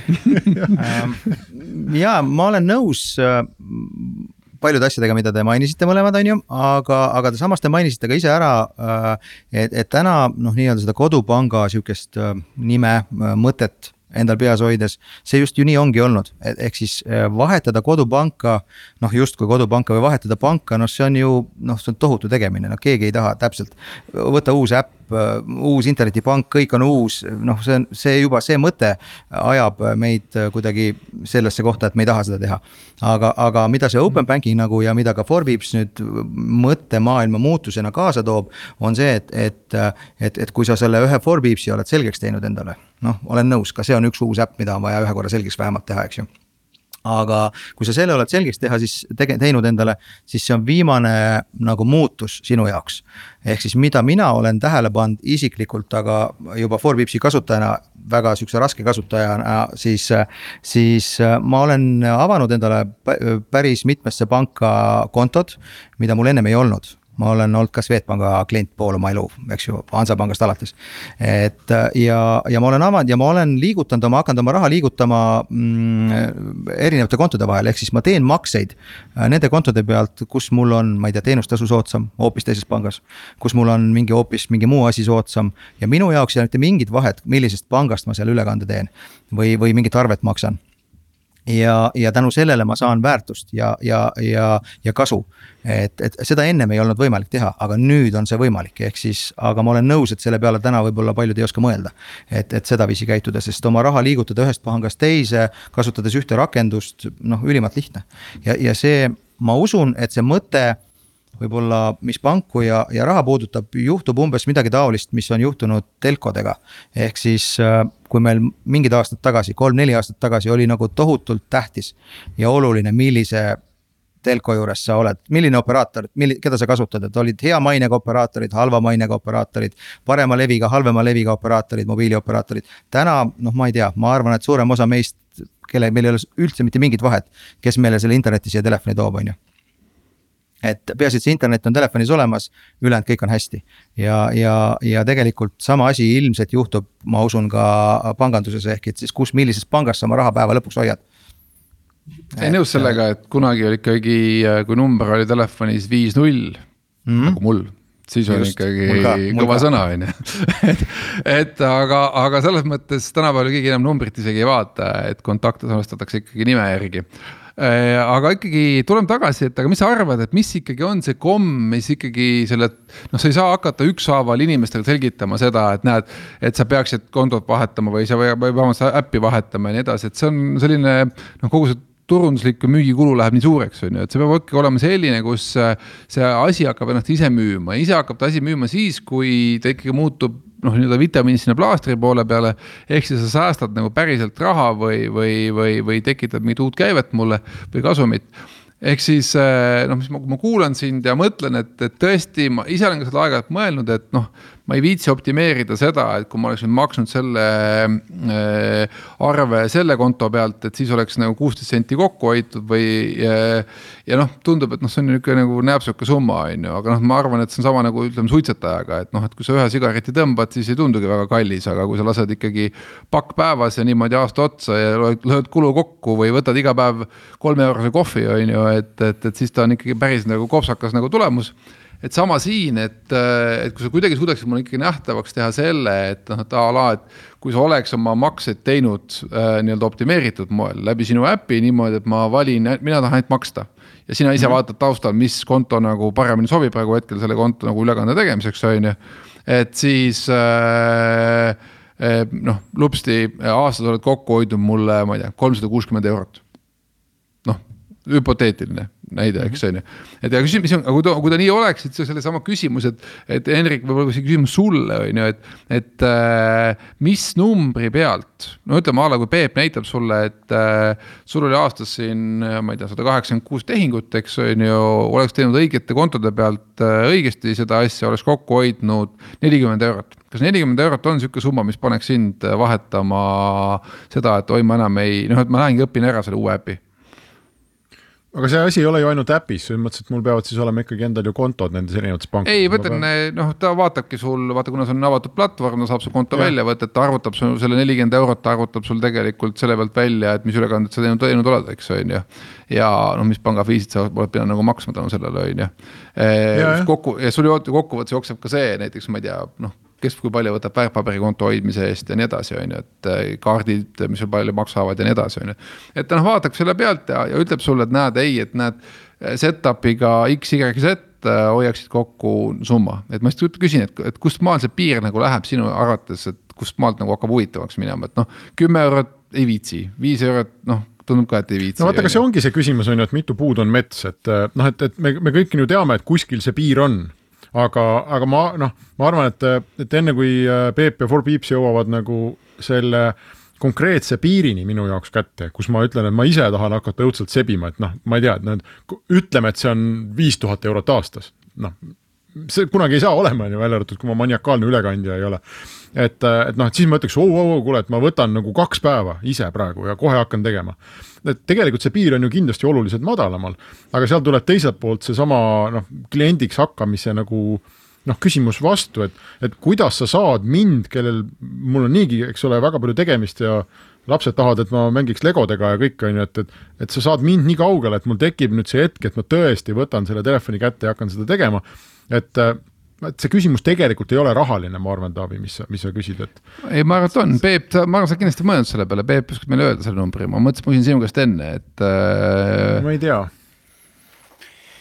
ja ma olen nõus äh, paljude asjadega, mida te mainisite mõlemad, on ju, aga, aga te samas te mainisite ka ise ära, äh, et, et täna noh, nii-öelda seda kodupanga sihukest äh, nime, äh, mõtet endal peas hoides, see just ju nii ongi olnud, ehk siis vahetada kodupanka. noh, justkui kodupanka või vahetada panka, noh, see on ju noh, see on tohutu tegemine, noh keegi ei taha täpselt võtta uus äpp Äh, uus internetipank, kõik on uus, noh, see on, see juba, see mõte ajab meid kuidagi sellesse kohta, et me ei taha seda teha. aga, aga mida see open banking nagu ja mida ka Forbips nüüd mõttemaailma muutusena kaasa toob, on see, et, et, et, et kui sa selle ühe Forbipsi oled selgeks teinud endale, noh, olen nõus, ka see on üks uus äpp, mida on vaja ühe korra selgeks vähemalt teha, eks ju aga kui sa selle oled selgeks teha, siis tege-, teinud endale, siis see on viimane nagu muutus sinu jaoks. ehk siis, mida mina olen tähele pannud isiklikult, aga juba Forbipsi kasutajana, väga sihukese raske kasutajana, siis. siis ma olen avanud endale päris mitmesse panka kontod, mida mul ennem ei olnud ma olen olnud ka Swedbanka klient pool oma elu, eks ju, Hansapangast alates. et ja, ja ma olen avanud ja ma olen liigutanud oma, hakanud oma raha liigutama mm, erinevate kontode vahel, ehk siis ma teen makseid äh, nende kontode pealt, kus mul on, ma ei tea, teenustasu soodsam hoopis teises pangas. kus mul on mingi hoopis mingi muu asi soodsam ja minu jaoks ei ole mitte mingit vahet, millisest pangast ma seal ülekande teen või, või mingit arvet maksan ja, ja tänu sellele ma saan väärtust ja, ja, ja, ja kasu. et, et seda ennem ei olnud võimalik teha, aga nüüd on see võimalik, ehk siis, aga ma olen nõus, et selle peale täna võib-olla paljud ei oska mõelda. et, et sedaviisi käituda, sest oma raha liigutada ühest pangast teise, kasutades ühte rakendust, noh, ülimalt lihtne. ja, ja see, ma usun, et see mõte võib-olla, mis panku ja, ja raha puudutab, juhtub umbes midagi taolist, mis on juhtunud telkodega. ehk siis äh, kui meil mingid aastad tagasi, kolm-neli aastat tagasi oli nagu tohutult tähtis ja oluline, millise telko juures sa oled, milline operaator, milli-, keda sa kasutad, et olid hea mainega operaatorid, halva mainega operaatorid. parema leviga, halvema leviga operaatorid, mobiilioperaatorid. täna noh, ma ei tea, ma arvan, et suurem osa meist, kelle, meil ei ole üldse mitte mingit vahet, kes meile selle interneti siia telefoni toob, on ju et peaasi, et see internet on telefonis olemas, ülejäänud kõik on hästi. ja, ja, ja tegelikult sama asi ilmselt juhtub, ma usun ka panganduses, ehk et siis kus, millises pangas sa oma raha päeva lõpuks hoiad. ei nõus sellega, et kunagi oli ikkagi, kui number oli telefonis viis null mm, -hmm. nagu mul siis on Just, ikkagi kõva sõna, on ju. et, et aga, aga selles mõttes tänapäeval keegi enam numbrit isegi ei vaata, et kontakte salvestatakse ikkagi nime järgi äh, aga ikkagi tuleme tagasi, et aga mis sa arvad, et mis ikkagi on see komm, mis ikkagi selle, noh, sa ei saa hakata ükshaaval inimestele selgitama seda, et näed, et sa peaksid kontot vahetama või sa või, vähemalt äppi vahetama ja nii edasi, et see on selline noh, kogu see turunduslik müügikulu läheb nii suureks, on ju, et see peab ikkagi olema selline, kus äh, see asi hakkab ennast ise müüma, ise hakkab ta asi müüma siis, kui ta ikkagi muutub noh, nii-öelda vitamiinist sinna plaastri poole peale. ehk siis sa säästad nagu päriselt raha või, või, või, või tekitad mingit uut käivet mulle või kasumit ehk siis äh, noh, mis ma, ma kuulan sind ja mõtlen, et, et tõesti, ma ise olen ka seda aeg-ajalt mõelnud, et noh ma ei viitsi optimeerida seda, et kui ma oleks nüüd maksnud selle äh, arve selle konto pealt, et siis oleks nagu kuusteist senti kokku hoitud või äh,. ja noh, tundub, et noh, see on niisugune nagu näpsuke summa, on ju, aga noh, ma arvan, et see on sama nagu ütleme suitsetajaga, et noh, et kui sa ühe sigareti tõmbad, siis ei tundugi väga kallis, aga kui sa lased ikkagi pakk päevas ja niimoodi aasta otsa ja lööd kulu kokku või võtad iga päev kolme eurose kohvi, on ju, et, et, et siis ta on ikkagi päris nagu kopsakas nagu tulemus et sama siin, et, et kui sa kuidagi suudaksid mulle ikkagi nähtavaks teha selle, et noh, et a la, et kui sa oleks oma makseid teinud äh, nii-öelda optimeeritud moel läbi sinu äpi niimoodi, et ma valin, mina tahan ainult maksta. ja sina ise mm -hmm. vaatad taustal, mis konto nagu paremini sobib praegu hetkel selle konto nagu ülekande tegemiseks, on ju. et siis äh, äh noh, lupsti aastas oled kokku hoidnud mulle, ma ei tea, kolmsada kuuskümmend eurot. noh, hüpoteetiline näide, eks on ju. et ja küsimus on, aga kui ta, kui ta nii oleks, et see sellesama küsimus, et, et Henrik, võib-olla see küsimus sulle on ju, et, et äh, mis numbri pealt, no ütleme a la kui Peep näitab sulle, et äh, sul oli aastas siin, ma ei tea, sada kaheksakümmend kuus tehingut, eks on ju, oleks teinud õigete kontode pealt äh, õigesti seda asja, oleks kokku hoidnud nelikümmend eurot. Kas nelikümmend eurot on sihuke summa, mis paneks sind vahetama seda, et oi, ma enam ei, noh, et ma lähengi õpin ära selle uue äpi aga see asi ei ole ju ainult äpis, selles mõttes, et mul peavad siis olema ikkagi endal ju kontod nendes erinevates pankades. ei, ma ütlen, noh, ta vaatabki sul, vaata, kuna see on avatud platvorm, ta saab su konto ja. välja võtta, et ta arvutab sul selle nelikümmend eurot, ta arvutab sul tegelikult selle pealt välja, et mis ülekanded sa teinud, teinud oled, eks on ju. ja noh, mis pangafiisid sa oled pidanud nagu maksma tänu sellele, on ju. kokku ja sul ju kokkuvõttes jookseb ka see näiteks, ma ei tea, noh kes kui palju võtab väärtpaberikonto hoidmise eest ja nii edasi, on ju, et äh, kaardid, mis sul palju maksavad ja nii edasi, on ju. et ta noh, vaatab selle pealt ja, ja ütleb sulle, et näed, ei, et näed, setup'iga X, Y, Z äh, hoiaksid kokku summa, et ma just küsin, et, et kust maal see piir nagu läheb sinu arvates, et kust maalt nagu hakkab huvitavaks minema, et noh, kümme eurot ei viitsi, viis eurot, noh tundub ka, et ei viitsi. no vaata, aga see ongi see küsimus on ju, et mitu puud on mets, et äh, noh, et, et me, me kõik ju teame, et kuskil see piir on aga, aga ma noh, ma arvan, et, et enne kui äh, Peep ja Forbeeps jõuavad nagu selle konkreetse piirini minu jaoks kätte, kus ma ütlen, et ma ise tahan hakata õudselt sebima, et noh, ma ei tea, et noh, ütleme, et see on viis tuhat eurot aastas, noh, see kunagi ei saa olema, on ju, välja arvatud, kui ma maniakaalne ülekandja ei ole. et, et noh, et siis ma ütleks, oo, oo, oo, kuule, et ma võtan nagu kaks päeva ise praegu ja kohe hakkan tegema et tegelikult see piir on ju kindlasti oluliselt madalamal, aga seal tuleb teiselt poolt seesama noh, kliendiks hakkamise nagu noh, küsimus vastu, et, et kuidas sa saad mind, kellel mul on niigi, eks ole, väga palju tegemist ja lapsed tahavad, et ma mängiks legodega ja kõik, on ju, et, et et sa saad mind nii kaugele, et mul tekib nüüd see hetk, et ma tõesti võtan selle telefoni kätte ja hakkan seda tegema, et et see küsimus tegelikult ei ole rahaline, ma arvan, Taavi, mis sa, mis sa küsid, et. ei, ma arvan, et on, Peep, ma arvan, sa kindlasti mõelnud selle peale, Peep oskab meile öelda selle numbri, ma mõtlesin, ma küsin sinu käest enne, et äh.... ma ei tea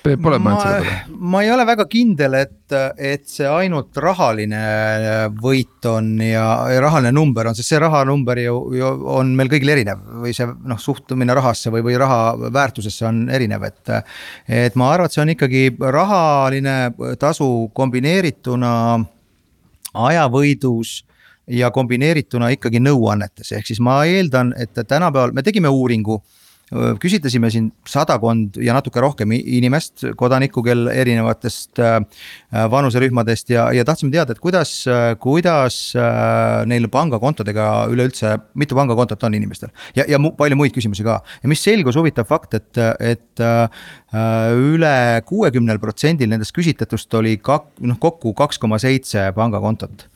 Peep, oled mõelnud selle peale? ma ei ole väga kindel, et, et see ainult rahaline võit on ja, ja rahaline number on, sest see rahanumber ju, ju on meil kõigil erinev või see noh, suhtumine rahasse või, või raha väärtusesse on erinev, et. et ma arvan, et see on ikkagi rahaline tasu kombineerituna ajavõidus ja kombineerituna ikkagi nõuannetes, ehk siis ma eeldan, et tänapäeval me tegime uuringu küsitlesime siin sadakond ja natuke rohkem inimest, kodanikku, kel erinevatest äh, vanuserühmadest ja, ja tahtsime teada, et kuidas, kuidas äh, neil pangakontodega üleüldse, mitu pangakontot on inimestel. ja, ja mu, palju muid küsimusi ka ja mis selgus, huvitav fakt, et, et äh, üle kuuekümnel protsendil nendest küsitletust oli kak-, noh kokku kaks koma seitse pangakontot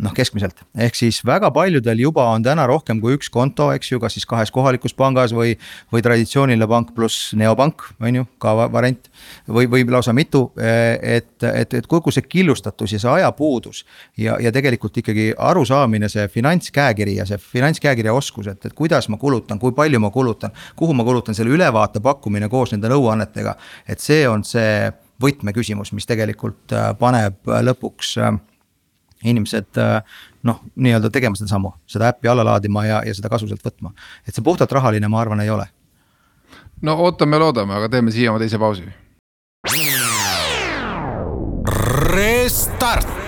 noh, keskmiselt, ehk siis väga paljudel juba on täna rohkem kui üks konto, eks ju, kas siis kahes kohalikus pangas või. või traditsiooniline pank pluss neopank, on ju, ka variant või, või lausa mitu, et, et, et kogu see killustatus ja see ajapuudus. ja, ja tegelikult ikkagi arusaamine, see finantskäekiri ja see finantskäekirja oskus, et, et kuidas ma kulutan, kui palju ma kulutan. kuhu ma kulutan, selle ülevaate pakkumine koos nende nõuannetega, et see on see võtmeküsimus, mis tegelikult äh, paneb lõpuks äh, inimesed äh, noh, nii-öelda tegema seda sammu, seda äppi alla laadima ja, ja seda kasu sealt võtma. et see puhtalt rahaline, ma arvan, ei ole. no ootame ja loodame, aga teeme siia oma teise pausi. Restart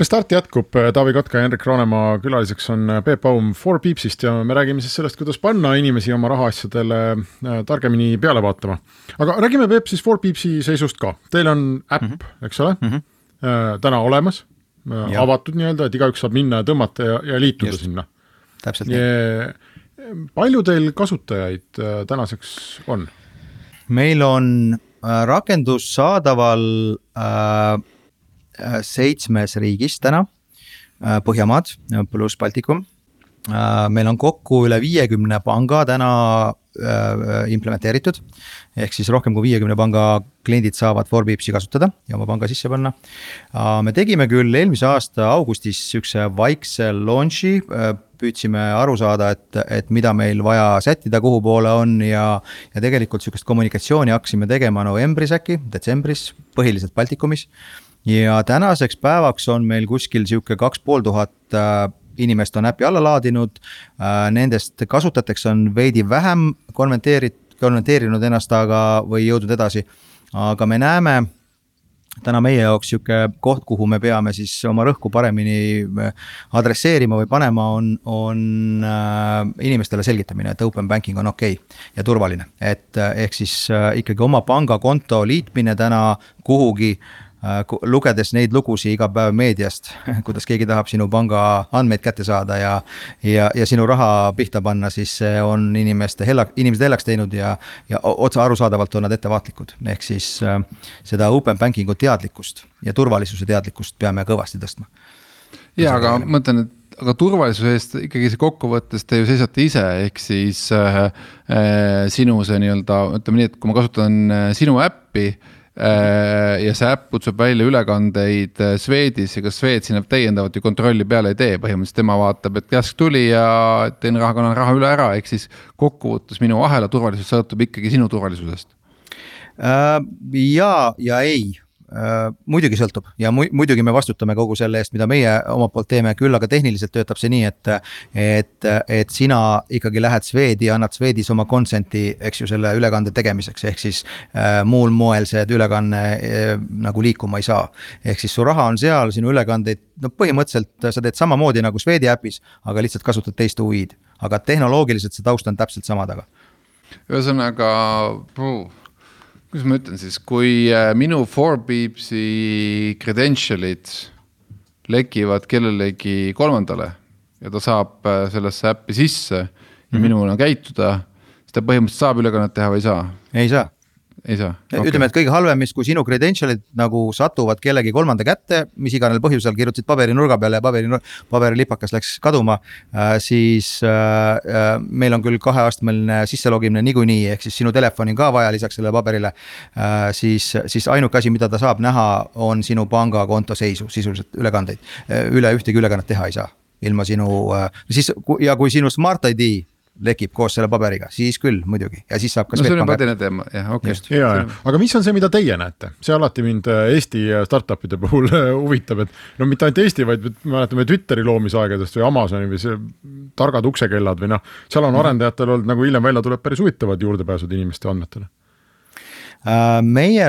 Restart jätkub, Taavi Kotka ja Henrik Roonemaa külaliseks on Peep Aum Four Peepsist ja me räägime siis sellest, kuidas panna inimesi oma rahaasjadele äh, targemini peale vaatama. aga räägime, Peep, siis Four Peepsi seisust ka, teil on äpp mm, -hmm. eks ole mm, -hmm. täna olemas, äh, avatud nii-öelda, et igaüks saab minna ja tõmmata ja, ja liituda Just. sinna. täpselt nii. palju teil kasutajaid tänaseks on? meil on rakendus saadaval Äh, seitsmes riigis täna, äh, Põhjamaad pluss Baltikum. Äh, meil on kokku üle viiekümne panga täna implementeeritud. ehk siis rohkem kui viiekümne panga kliendid saavad Forbipsi kasutada ja oma panga sisse panna. me tegime küll eelmise aasta augustis sihukese vaikse launch'i püüdsime aru saada, et, et mida meil vaja sättida, kuhu poole on ja. ja tegelikult sihukest kommunikatsiooni hakkasime tegema novembris äkki, detsembris, põhiliselt Baltikumis ja tänaseks päevaks on meil kuskil sihuke kaks pool tuhat äh, inimest on äpi alla laadinud. Äh, nendest kasutatakse on veidi vähem konverteerit-, konverteerinud ennast, aga, või jõudnud edasi. aga me näeme täna meie jaoks sihuke koht, kuhu me peame siis oma rõhku paremini äh, adresseerima või panema, on, on inimestele selgitamine, et open banking on okei okay ja turvaline. et ehk siis ikkagi oma pangakonto liitmine täna kuhugi lugedes neid lugusid iga päev meediast, kuidas keegi tahab sinu panga andmeid kätte saada ja. ja, ja sinu raha pihta panna, siis see on inimeste hella, inimesed hellaks teinud ja, ja otse arusaadavalt on nad ettevaatlikud, ehk siis äh, seda open banking'u teadlikkust ja turvalisuse teadlikkust peame kõvasti tõstma. ja aga ma mõtlen, et aga turvalisuse eest ikkagi see kokkuvõttes te ju seisate ise, ehk siis äh, äh, sinu see nii-öelda, ütleme nii, et kui ma kasutan äh, sinu äppi Äh, ja see äpp kutsub välja ülekandeid äh, Swedis ja kas Swed sinna täiendavat ju kontrolli peale ei tee, põhimõtteliselt tema vaatab, et käsk tuli ja teen raha, kannan raha üle ära, ehk siis kokkuvõttes minu ahela turvalisus sõltub ikkagi sinu turvalisusest. Äh, ja, ja ei Äh, muidugi sõltub ja mu muidugi me vastutame kogu selle eest, mida meie omalt poolt teeme, küll aga tehniliselt töötab see nii, et. et, et sina ikkagi lähed Swedi, annad Swedis oma consent'i, eks ju, selle ülekande tegemiseks, ehk siis äh,. muul moel see ülekanne äh, nagu liikuma ei saa. ehk siis su raha on seal, sinu ülekandeid, no põhimõtteliselt sa teed samamoodi nagu Swedi äpis, aga lihtsalt kasutad teist UI-d. aga tehnoloogiliselt see taust on täpselt sama taga. ühesõnaga kuidas ma ütlen siis, kui äh, minu Forbipsi credential'id lekivad kellelegi kolmandale ja ta saab äh, sellesse äppi sisse ja mm -hmm. minul on käituda, siis ta põhimõtteliselt saab ülekannet teha või ei saa? ei saa ei saa okay.. ütleme, et kõige halvem, mis, kui sinu credential'id nagu satuvad kellegi kolmanda kätte, mis iganes põhjusel kirjutasid paberinurga peale ja paberi, paberilipakas läks kaduma äh,. siis äh, äh, meil on küll kaheastmeline sisselogimine niikuinii, ehk siis sinu telefoni on ka vaja lisaks sellele paberile äh,. siis, siis ainuke asi, mida ta saab näha, on sinu pangakonto seisu, sisuliselt ülekandeid. Äh, üle ühtegi ülekannet teha ei saa ilma sinu äh,, siis ja kui sinu Smart ID lekib koos selle paberiga, siis küll muidugi. Ja siis saab ka. no see on juba teine teema, jah, okei. Okay.. ja, ja, aga mis on see, mida teie näete, see alati mind äh, Eesti startup'ide puhul äh, huvitab, et no mitte ainult Eesti, vaid mäletame Twitteri loomisaegadest või Amazoni või see targad uksekellad või noh, seal on mhm. arendajatel olnud nagu hiljem välja tuleb päris huvitavad juurdepääsud inimeste andmetele. Äh, meie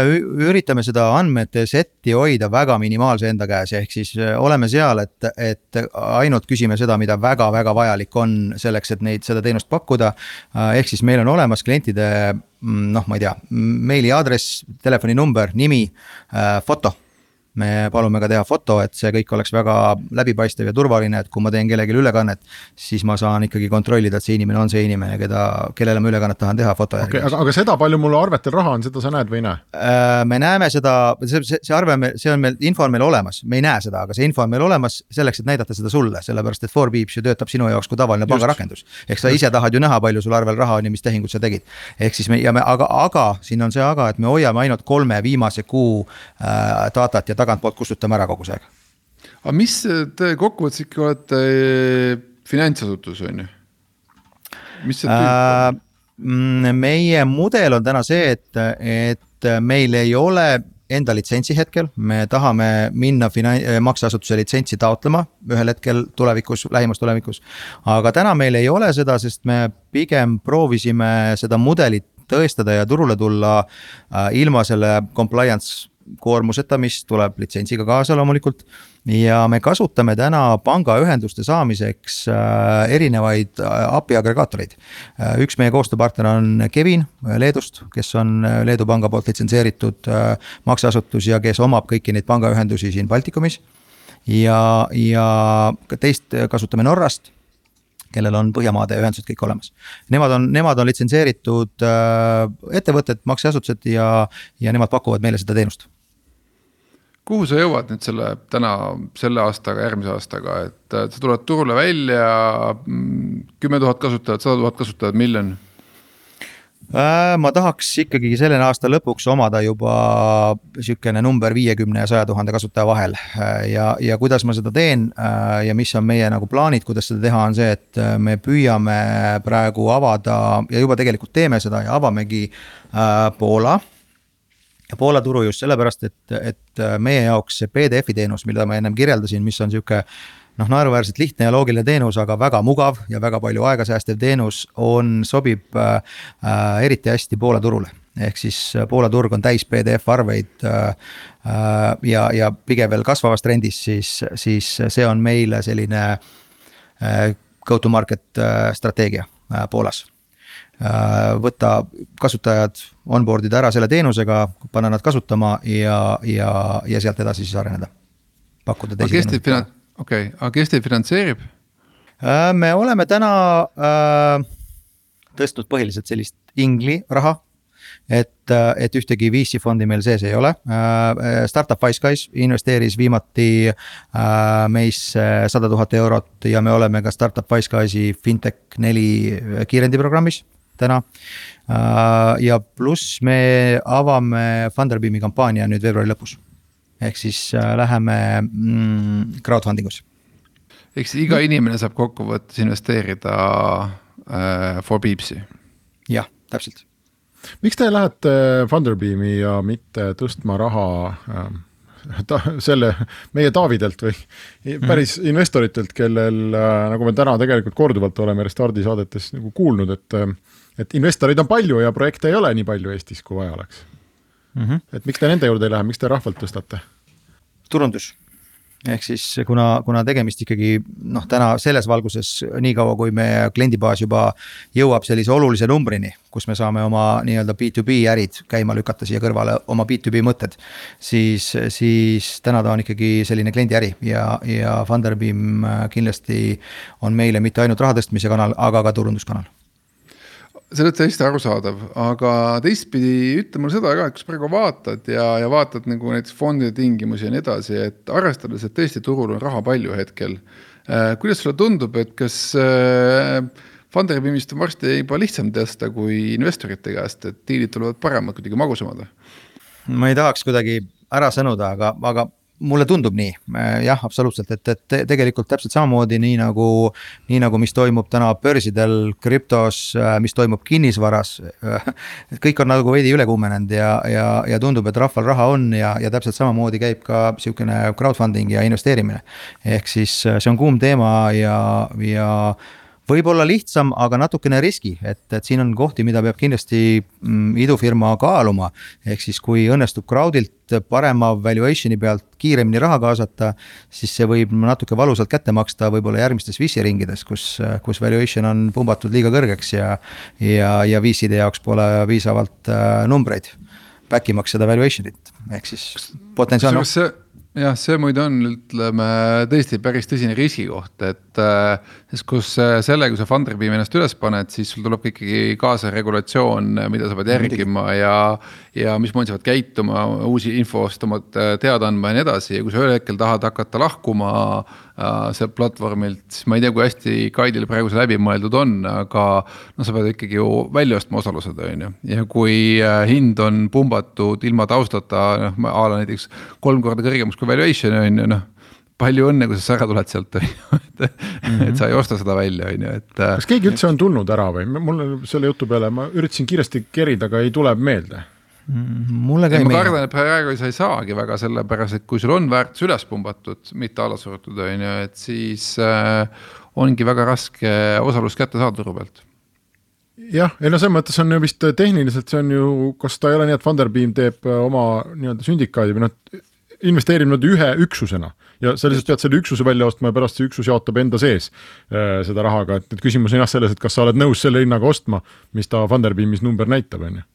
üritame seda andmete setti hoida väga minimaalse enda käes, ehk siis äh, oleme seal, et, et ainult küsime seda, mida väga-väga vajalik on selleks, et neid, seda teenust pakkuda. Äh, ehk siis meil on olemas klientide mm, noh, ma ei tea, meiliaadress, telefoninumber, nimi, foto me palume ka teha foto, et see kõik oleks väga läbipaistev ja turvaline, et kui ma teen kellelegi ülekannet. siis ma saan ikkagi kontrollida, et see inimene on see inimene, keda, kellele ma ülekannet tahan teha foto järgi okay,. aga, aga seda, palju mul arvetel raha on, seda sa näed või ei näe? Äh, me näeme seda, see, see, see arve, see on meil, info on meil olemas, me ei näe seda, aga see info on meil olemas selleks, et näidata seda sulle, sellepärast et Forbeeps ju töötab sinu jaoks kui tavaline pangarakendus. eks sa ise tahad ju näha, palju sul arvel raha on ja mis tehingud sa tegid. ehk siis me ja me, aga, aga siin on see aga, et me hoiame ainult kolme viimase kuu äh, datat ja tagantpoolt kustutame ära kogu see aeg. aga mis te kokkuvõttes ikka olete eh, finantsasutus, on ju? mis see äh,? Mm, meie mudel on täna see, et, et meil ei ole enda litsentsi hetkel, me tahame minna finan-, makseasutuse litsentsi taotlema ühel hetkel tulevikus, lähimas tulevikus. aga täna meil ei ole seda, sest me pigem proovisime seda mudelit tõestada ja turule tulla äh, ilma selle compliance koormuseta, mis tuleb litsentsiga kaasa loomulikult. ja me kasutame täna pangaühenduste saamiseks äh, erinevaid äh, API agregaatoreid. Äh, üks meie koostööpartner on Kevin Leedust, kes on Leedu panga poolt litsenseeritud makseasutus ja kes omab kõiki neid pangaühendusi siin Baltikumis. ja, ja teist kasutame Norrast kellel on Põhjamaade ühendused kõik olemas. Nemad on, nemad on litsenseeritud ettevõtted, makseasutused ja, ja nemad pakuvad meile seda teenust kuhu sa jõuad nüüd selle täna, selle aastaga, järgmise aastaga, et sa tuled turule välja, mm, kümme tuhat kasutajat, sada tuhat kasutajat, miljon? Äh, ma tahaks ikkagi selle aasta lõpuks omada juba sihukene number viiekümne ja saja tuhande kasutaja vahel. Äh, ja, ja kuidas ma seda teen äh, ja mis on meie nagu plaanid, kuidas seda teha, on see, et me püüame praegu avada ja juba tegelikult teeme seda ja avamegi Poola ja Poola turu just sellepärast, et, et äh, meie jaoks see PDF-i teenus, mida ma ennem kirjeldasin, mis on sihuke noh, naeruväärselt lihtne ja loogiline teenus, aga väga mugav ja väga palju aega säästev teenus on, sobib äh, äh, eriti hästi Poola turule. ehk siis äh, Poola turg on täis PDF arveid äh, ja, ja pigem veel kasvavas trendis, siis, siis see on meile selline äh, go to market äh, strateegia äh, Poolas võtta kasutajad onboard ida ära selle teenusega, panna nad kasutama ja, ja, ja sealt edasi siis areneda. pakkuda teisi teenuseid. okei okay., aga kes teid finantseerib? Äh, me oleme täna äh, tõstnud põhiliselt sellist ingli raha et, äh, et ühtegi VC fondi meil sees ei ole. Startup Wise Guys investeeris viimati meisse sada tuhat eurot ja me oleme ka Startup Wise Guysi fintech neli kiirendiprogrammis täna. Äh, ja pluss me avame Funderbeami kampaania nüüd veebruari lõpus. ehk siis äh, läheme mm, crowdfunding us. ehk siis iga inimene saab kokkuvõttes investeerida äh, for Beepsi? jah, täpselt. miks te lähete Funderbeami ja mitte tõstma raha äh, ta, selle meie Taavidelt või päris mm. investoritelt, kellel nagu me täna tegelikult korduvalt oleme Restardi saadetes nagu kuulnud, et et investoreid on palju ja projekte ei ole nii palju Eestis, kui vaja oleks mm. -hmm. et miks te nende juurde ei lähe, miks te rahvalt tõstate? turundus, ehk siis kuna, kuna tegemist ikkagi noh, täna selles valguses niikaua, kui meie kliendibaas juba jõuab sellise olulise numbrini, kus me saame oma nii-öelda B2B ärid käima lükata siia kõrvale, oma B2B mõtted. siis, siis täna ta on ikkagi selline kliendiäri ja, ja Funderbeam kindlasti on meile mitte ainult raha tõstmise kanal, aga ka turunduskanal see on täiesti arusaadav, aga teistpidi ütle mulle seda ka, et kui sa praegu vaatad ja, ja vaatad nagu näiteks fondide tingimusi ja nii edasi, et arvestades, et tõesti turul on raha palju hetkel äh,. kuidas sulle tundub, et kas äh, Funderbeamist on varsti juba lihtsam tõsta kui investorite käest, et diilid tulevad paremad, kuidagi magusamad? ma ei tahaks kuidagi ära sõnuda, aga, aga mulle tundub nii, äh, jah, absoluutselt, et, et tegelikult täpselt samamoodi nii nagu, nii nagu, mis toimub täna börsidel, krüptos, äh, mis toimub kinnisvaras. Äh, kõik on nagu veidi üle kuumenenud ja, ja, ja tundub, et rahval raha on ja, ja täpselt samamoodi käib ka sihukene crowdfunding ja investeerimine. ehk siis see on kuum teema ja, ja võib-olla lihtsam, aga natukene riski, et, et siin on kohti, mida peab kindlasti mm, idufirma kaaluma. ehk siis, kui õnnestub crowd'ilt parema valuation'i pealt kiiremini raha kaasata, siis see võib natuke valusalt kätte maksta võib-olla järgmistes VC ringides, kus, kus valuation on pumbatud liiga kõrgeks ja. ja, ja VC-de jaoks pole piisavalt äh, numbreid back imaks seda valuation'it, ehk siis potentsiaalne jah, see muide on, ütleme tõesti päris tõsine riskikoht, et äh, sest kus äh, sellega, kui sa Funderbeami ennast üles paned, siis sul tuleb ikkagi kaasa regulatsioon, mida sa pead järgima ja. ja mismoodi sa pead käituma, uusi infost oma teada andma ja nii edasi ja kui sa ühel hetkel tahad hakata lahkuma äh, sealt platvormilt, siis ma ei tea, kui hästi Guide'il praegu see läbi mõeldud on, aga noh, sa pead ikkagi ju välja ostma osalused, on ju. ja kui hind on pumbatud ilma taustata, noh a la näiteks kolm korda kõrgemaks kui valuation on ju noh palju õnne, kui sa ära tuled sealt, on ju, et mm, -hmm. et sa ei osta seda välja, on ju, et. kas keegi üldse on tulnud ära või, mul selle jutu peale, ma üritasin kiiresti kerida, aga ei tule meelde mulle ka ei meeldi. ma kardan, et praegu sa ei saagi väga sellepärast, et kui sul on väärtus üles pumbatud, mitte alla surutud, on ju, et siis äh, ongi väga raske osalust kätte saada turu pealt jah, ei no selles mõttes on ju vist tehniliselt see on ju, kas ta ei ole nii, et Funderbeam teeb oma nii-öelda sündikaadi või noh, investeerib nad ühe üksusena ja sa lihtsalt pead selle üksuse välja ostma ja pärast see üksus jaotab enda sees äh, seda rahaga, et, et küsimus on jah selles, et kas sa oled nõus selle hinnaga ostma, mis ta Funderbeamis number näitab, on ju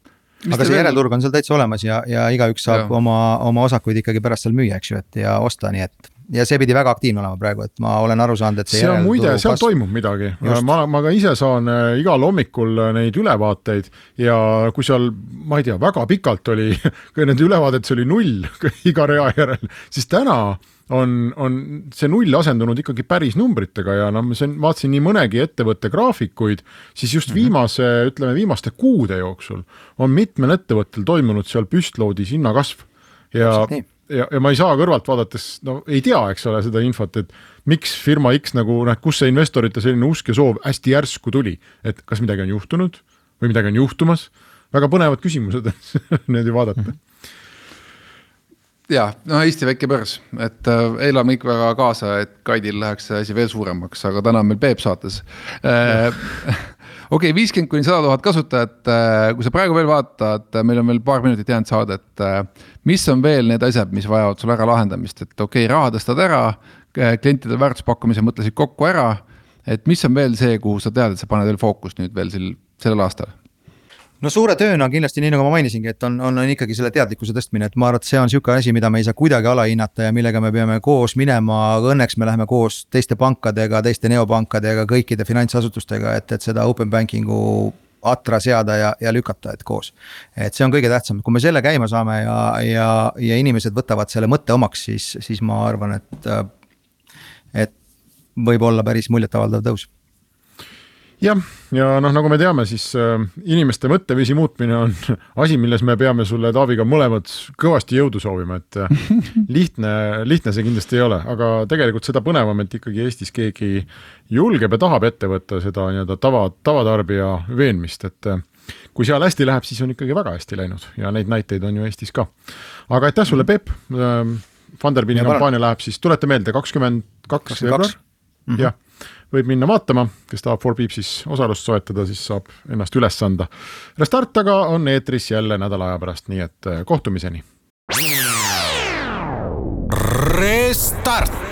aga see järelturg on seal täitsa olemas ja, ja igaüks saab ja. oma, oma osakuid ikkagi pärast seal müüa, eks ju, et ja osta, nii et ja see pidi väga aktiivne olema praegu, et ma olen aru saanud, et see. seal muide, seal kasv... toimub midagi, ma, ma ka ise saan äh, igal hommikul äh, neid ülevaateid ja kui seal, ma ei tea, väga pikalt oli nende ülevaadetes oli null iga rea järel, siis täna on, on see null asendunud ikkagi päris numbritega ja noh, ma siin vaatasin nii mõnegi ettevõtte graafikuid, siis just mhm. viimase, ütleme viimaste kuude jooksul on mitmel ettevõttel toimunud seal püstloodis hinnakasv. Ja ja, ja ma ei saa kõrvalt vaadates, no ei tea, eks ole, seda infot, et miks firma X nagu noh, kust see investorite selline usk ja soov hästi järsku tuli, et kas midagi on juhtunud või midagi on juhtumas, väga põnevad küsimused niimoodi vaadata. Mm. -hmm ja no Eesti väike börs, et äh, elame ikka väga kaasa, et Kaidil läheks see asi veel suuremaks, aga täna on meil Peep saates äh, okei okay,, viiskümmend kuni sada tuhat kasutajat, äh, kui sa praegu veel vaatad, äh, meil on veel paar minutit jäänud saadet. Äh, mis on veel need asjad, mis vajavad sul ära lahendamist, et okei okay,, raha tõstad ära, klientide väärtuspakkumise mõtlesid kokku ära. et mis on veel see, kuhu sa tead, et sa paned veel fookust nüüd veel sel, sellel aastal? No suure tööna kindlasti, nii nagu ma mainisingi, et on, on, on ikkagi selle teadlikkuse tõstmine, et ma arvan, et see on sihuke asi, mida me ei saa kuidagi alahinnata ja millega me peame koos minema, aga õnneks me läheme koos teiste pankadega, teiste neopankadega, kõikide finantsasutustega, et, et seda open banking'u atra seada ja, ja lükata, et koos. et see on kõige tähtsam, kui me selle käima saame ja, ja, ja inimesed võtavad selle mõtte omaks, siis, siis ma arvan, et, et võib olla päris muljetavaldav tõus jah, ja noh, nagu me teame, siis äh, inimeste mõtteviisi muutmine on asi, milles me peame sulle, Taaviga, mõlemad kõvasti jõudu soovima, et äh, lihtne, lihtne see kindlasti ei ole, aga tegelikult seda põnevam, et ikkagi Eestis keegi julgeb ja tahab ette võtta seda nii-öelda tava, tavatarbija veenmist, et äh, kui seal hästi läheb, siis on ikkagi väga hästi läinud ja neid näiteid on ju Eestis ka. aga aitäh sulle, Peep äh,. Funderbini kampaania läheb siis, tuleta meelde, kakskümmend kaks veebruar, mhm. jah võib minna vaatama, kes tahab For Peepsis osalust soetada, siis saab ennast üles anda. Restart aga on eetris jälle nädala aja pärast, nii et äh, kohtumiseni. Restart